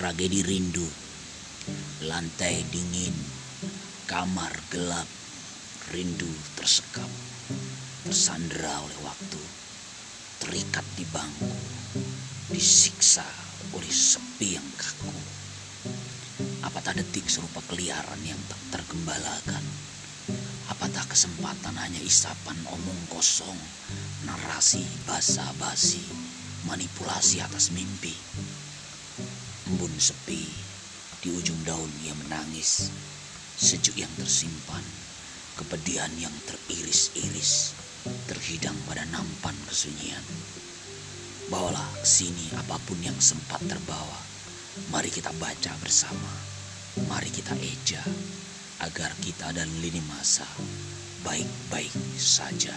tragedi rindu. Lantai dingin, kamar gelap, rindu tersekap, tersandera oleh waktu, terikat di bangku, disiksa oleh sepi yang kaku. Apatah detik serupa keliaran yang tak tergembalakan? Apatah kesempatan hanya isapan omong kosong, narasi basa-basi, manipulasi atas mimpi? Embun sepi, di ujung daun ia menangis, sejuk yang tersimpan, kepedihan yang teriris-iris, terhidang pada nampan kesunyian. Bawalah ke sini apa pun yang sempat terbawa. Mari kita baca bersama. Mari kita eja agar kita dan lini masa baik-baik saja.